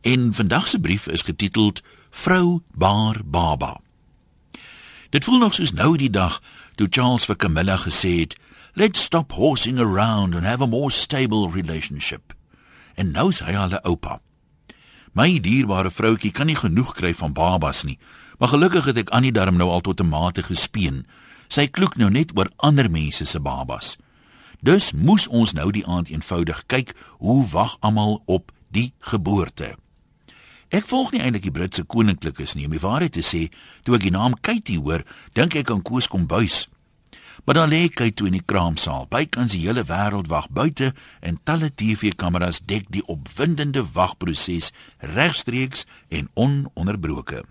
En vandag se brief is getiteld Vrou Baar Baba. Dit voel nog soos nou die dag toe Charles vir Camilla gesê het, "Let's stop horsing around and have a more stable relationship." En nou is hy al 'n oupa. My dierbare vroutjie kan nie genoeg kry van babas nie, maar gelukkig het ek Annie darm nou al tot 'n mate gespeen. Sy kloek nou net oor ander mense se babas. Dus moes ons nou die aand eenvoudig kyk hoe wag almal op die geboorte. Ek volg nie eintlik die Britse koninklikes nie, om die waarheid te sê, toe ek die naam Katie hoor, dink ek aan Koos Kombuis. Maar dan lê hy toe in die kraamsaal. Bykans die hele wêreld wag buite en talle TV-kameras dek die opwindende wagproses regstreeks en ononderbroke.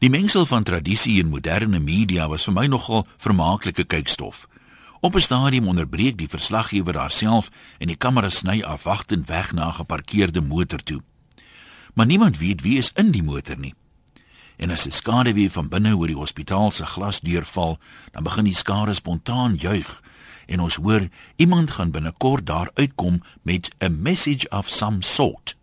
Die mengsel van tradisie en moderne media was vir my nogal vermaaklike kykstof. Op 'n stadium onderbreek die verslaggewer haarself en die kamera sny afwagtend weg na 'n geparkeerde motor toe maar niemand weet wie is in die motor nie. En as 'n skaduwee van binne oor die hospitaal se glasdeur val, dan begin die skare spontaan juig en ons hoor iemand gaan binnekort daar uitkom met 'n message of some sort.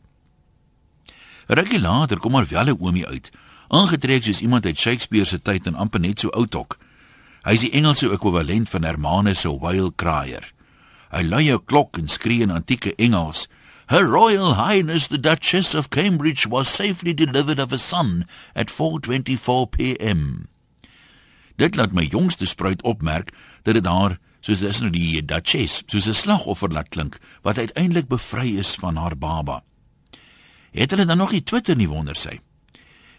Rukkie later kom maar wel 'n oomie uit, aangetrek soos iemand uit Shakespeare se tyd en amper net so oud ook. Hy is die Engelse ekwivalent van Hermanus se whale crier. Hy lui 'n klok en skree in antieke Engels Her Royal Highness the Duchess of Cambridge was safely delivered of a son at 4:24 p.m. Dit laat my jongste spruit opmerk dat dit haar, soos dis nou die Duchess, soos 'n slagoffer laat klink wat uiteindelik bevry is van haar baba. Het hulle dan nog nie Twitter nie wonder sy.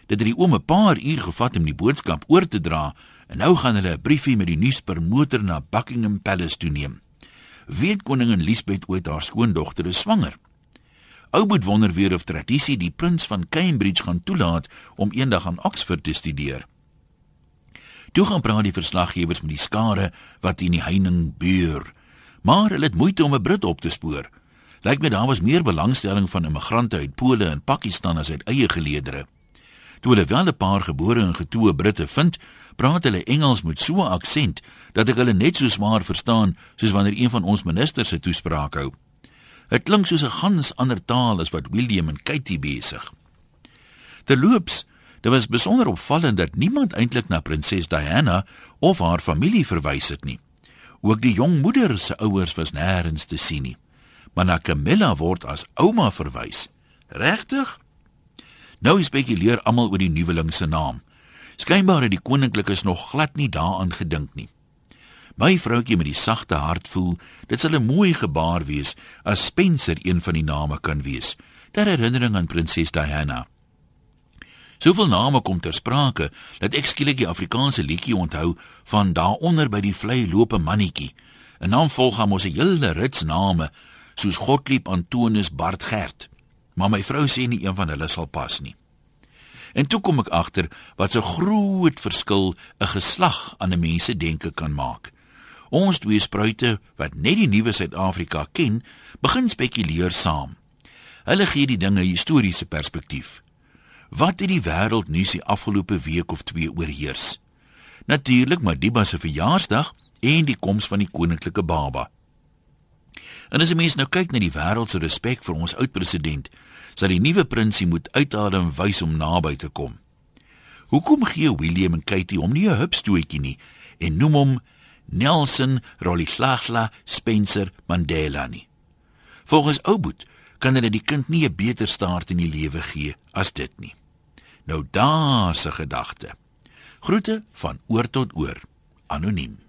Dit het die oom 'n paar uur gevat om die boodskap oor te dra en nou gaan hulle 'n briefie met die nuus per motor na Buckingham Palace toe neem. Weet koningin Elizabeth ooit haar skoondogter is swanger? Ouboet wonder weer of tradisie die prins van Cambridge gaan toelaat om eendag aan Oxford te studeer. Toe gaan praat die verslaggewers met die skare wat in die heining beur. Maar hulle het moeite om 'n Brit op te spoor. Lyk my daar was meer belangstelling van immigrante uit Pole en Pakistan as uit eie geleedere. Toe hulle wel 'n paar gebore en getoe Britte vind, praat hulle Engels met so 'n aksent dat ek hulle net so swaar verstaan soos wanneer een van ons ministers se toespraak hou. Dit klink soos 'n gans ander taal as wat William en Katie besig. Terloops, dit was besonder opvallend dat niemand eintlik na prinses Diana of haar familie verwys het nie. Ook die jong moeder se ouers was nêrens te sien nie. Maar na Camilla word as ouma verwys. Regtig? Nou spekuleer almal oor die nuweling se naam. Skynbaar het die koninklikes nog glad nie daaraan gedink nie. My vroutjie met die sagte hart voel, dit sal 'n mooi gebaar wees as Spencer een van die name kan wees. Ter herinnering aan prinses Diana. Soveel name kom ter sprake dat ek skielik die Afrikaanse liedjie onthou van daaronder by die vlei loop 'n mannetjie. 'n Naam volg hom ons 'n hele rits name soos Godlieb Antonius Bart Gert. Maar my vrou sê nie een van hulle sal pas nie. En toe kom ek agter wat so groot verskil 'n geslag aan 'n mens se denke kan maak. Ons twee spruite wat net die nuwe Suid-Afrika ken, begin spekuleer saam. Hulle gee die dinge historiese perspektief. Wat het die wêreld nuus die afgelope week of twee oorheers? Natuurlik Madiba se verjaarsdag en die koms van die koninklike baba. En as 'n mens nou kyk na die wêreld se respek vir ons oud-president, sal die nuwe prinsie moet uitadem wys om naby te kom. Hoekom gee William en Katie hom nie 'n hupstoetjie nie en noem hom Nelson Rolihlahla Spencer Mandela nie. Volgens Ouboet kan hulle die kind nie 'n beter start in die lewe gee as dit nie. Nou daar's 'n gedagte. Groete van oor tot oor. Anoniem.